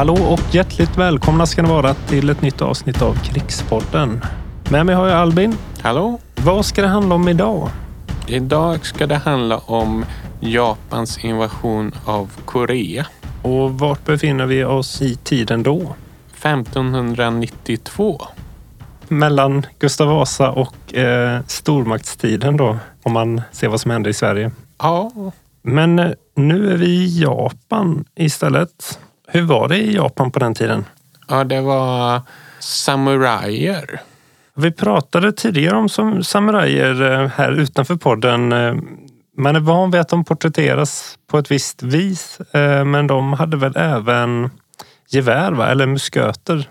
Hallå och hjärtligt välkomna ska ni vara till ett nytt avsnitt av Krigspodden. Med mig har jag Albin. Hallå? Vad ska det handla om idag? Idag ska det handla om Japans invasion av Korea. Och vart befinner vi oss i tiden då? 1592. Mellan Gustav Vasa och eh, stormaktstiden då, om man ser vad som händer i Sverige. Ja, Men eh, nu är vi i Japan istället. Hur var det i Japan på den tiden? ja det var samurajer. Vi pratade tidigare om samurajer eh, här utanför podden. Eh, Man är van vid att de porträtteras på ett visst vis, eh, men de hade väl även gevär, va? eller musköter.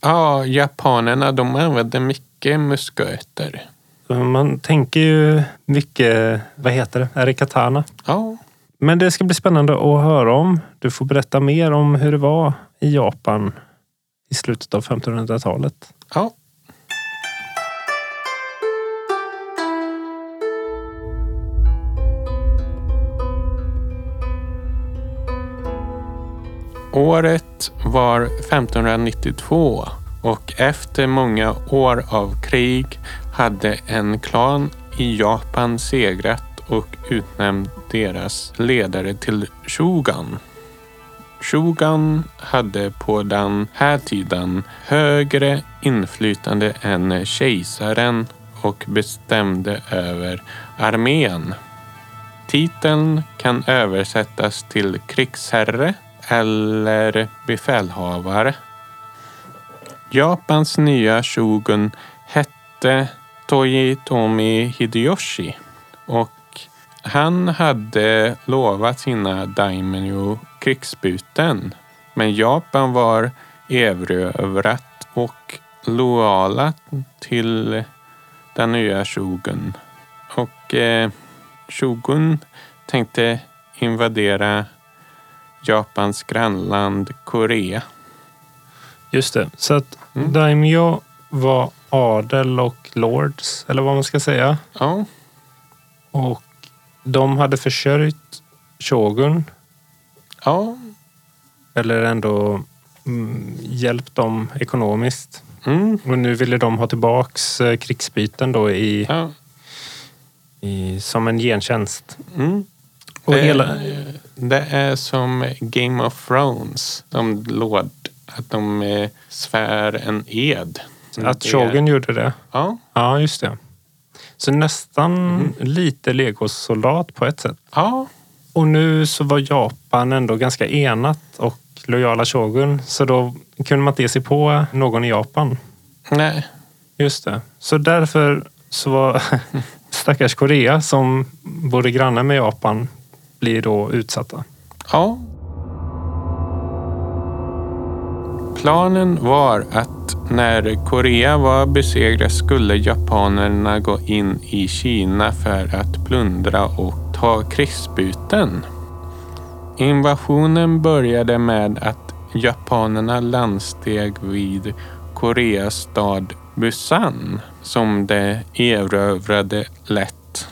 Ja, japanerna de använde mycket musköter. Man tänker ju mycket, vad heter det, är det katana? Ja, Men det ska bli spännande att höra om. Du får berätta mer om hur det var i Japan i slutet av 1500-talet. ja. Året var 1592 och efter många år av krig hade en klan i Japan segrat och utnämnt deras ledare till shogun. Shogun hade på den här tiden högre inflytande än kejsaren och bestämde över armén. Titeln kan översättas till krigsherre eller befälhavare. Japans nya shogun hette Toyotomi Hideyoshi och han hade lovat sina daimyo krigsbyten. Men Japan var erövrat och lojala till den nya shogun. Och eh, shogun tänkte invadera Japans grannland Korea. Just det. Så att Mm. daimyo var adel och lords, eller vad man ska säga. Ja, Och de hade försörjt shogun, ja, eller ändå mm, hjälpt dem ekonomiskt. mm, Och nu ville de ha tillbaks eh, krigsbyten då i, ja. i, som en gentjänst. Mm. Och det, hela, det är som Game of Thrones. De låd att de eh, svär en ed. att shogun gjorde det. Ja, Ja, just det. Så nästan Mhm. lite legosoldat på ett sätt. ja, Och nu så var Japan ändå ganska enat och lojala shogun. Så då kunde man inte ge sig på någon i Japan. nej, Just det. Så därför så var stackars Korea som bodde grannar med Japan blir då utsatta. ja. Planen var att när Korea var besegrat skulle japanerna gå in i Kina för att plundra och ta krigsbyten. Invasionen började med att japanerna landsteg vid Koreas stad Busan som de erövrade lätt.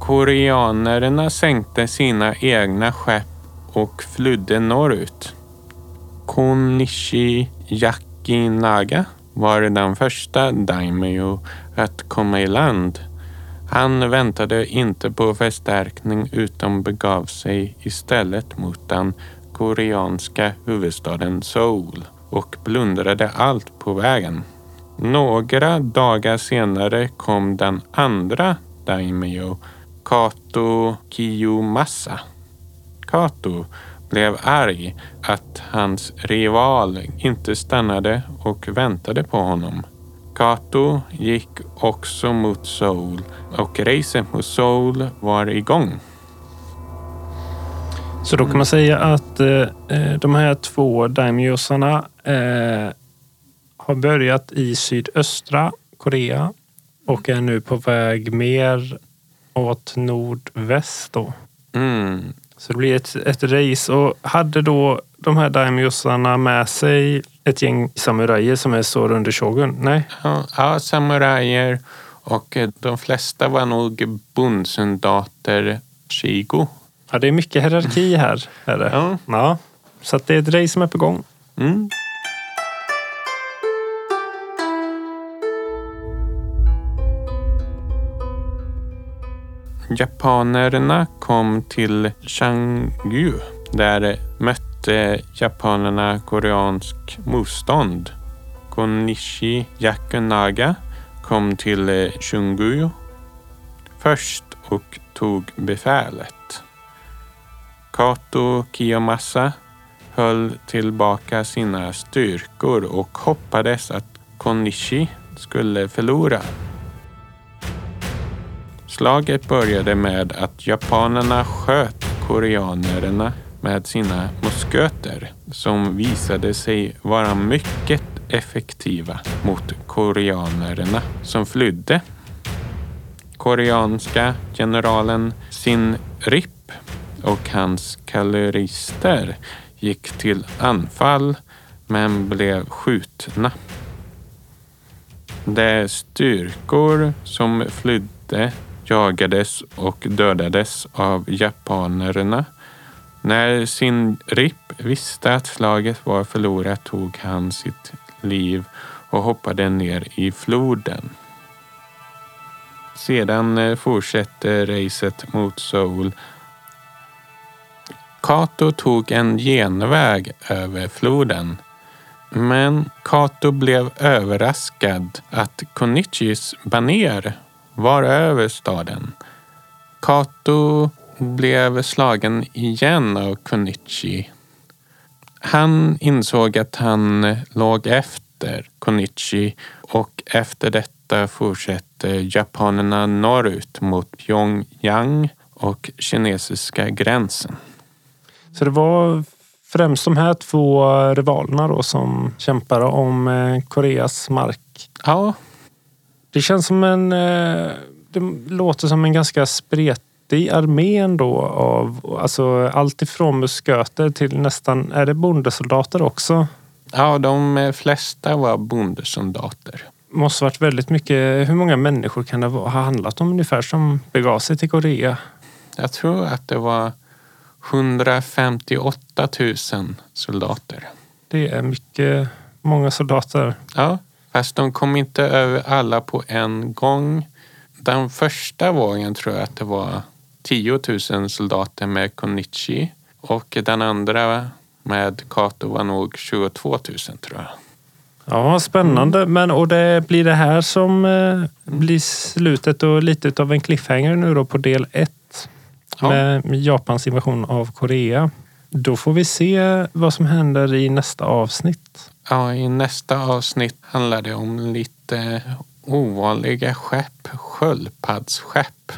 Koreanerna sänkte sina egna skepp och flydde norrut. Konishi Yakinaga var den första daimyo att komma i land. Han väntade inte på förstärkning utan begav sig istället mot den koreanska huvudstaden Seoul och plundrade allt på vägen. Några dagar senare kom den andra daimyo, Kato Kiyomasa. Kato blev arg att hans rival inte stannade och väntade på honom. Kato gick också mot Seoul och racet mot Seoul var igång. Så då kan man säga att eh, eh, de här två daimyosarna eh, har börjat i sydöstra Korea och är nu på väg mer åt nordväst. Då. Mm. Så det blir ett, ett race. Och hade då de här daimyosarna med sig ett gäng samurajer som är står under shogun? Nej. Ja, ja, samurajer och eh, de flesta var nog bondsoldater Shigo. Ja, det är mycket hierarki här. Är det. Ja. Ja. Så det är ett race som är på gång. Mm. Japanerna kom till Changgu. Där mötte japanerna koreansk motstånd. Konishi Yakunaga kom till Chunggu först och tog befälet. Kato Kiyomasa höll tillbaka sina styrkor och hoppades att Konishi skulle förlora. Slaget började med att japanerna sköt koreanerna med sina musköter som visade sig vara mycket effektiva mot koreanerna som flydde. Koreanska generalen Sin Rip och hans kalorister gick till anfall men blev skjutna. De styrkor som flydde jagades och dödades av japanerna. När sin Rip visste att slaget var förlorat tog han sitt liv och hoppade ner i floden. Sedan eh, fortsätter racet mot Seoul. Kato tog en genväg över floden. Men Kato blev överraskad att Konichis baner var över staden. Kato blev slagen igen av Konichi. Han insåg att han låg efter Konichi och efter detta fortsatte japanerna norrut mot Pyongyang och kinesiska gränsen. Så det var främst de här två rivalerna då som kämpade om eh, Koreas mark. Ja, Det känns som en... eh, Det låter som en ganska spretig armé ändå av alltså allt ifrån musköter till nästan... Är det bondesoldater också? ja de flesta var bondesoldater. måste varit väldigt mycket. Hur många människor kan det ha handlat om ungefär som begav sig till Korea? Jag tror att det var 158 000 soldater. Det är mycket, många soldater. Ja, fast de kom inte över alla på en gång. Den första vågen tror jag att det var 10 000 soldater med Konichi och den andra med Kato var nog 22 000 tror jag. Ja, spännande. Men, och det blir det här som eh, blir slutet och lite av en cliffhanger nu då på del ett. Ja. Med Japans invasion av Korea. Då får vi se vad som händer i nästa avsnitt. Ja, i nästa avsnitt handlar det om lite ovanliga skepp, sköldpaddsskepp.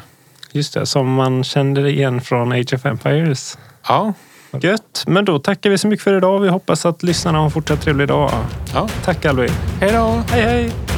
Just det, som man känner igen från Age of Empires. Ja, Gött, men då tackar vi så mycket för idag. Vi hoppas att lyssnarna har en fortsatt trevlig dag. ja. Tack Alvin. Hej då! Hej hej!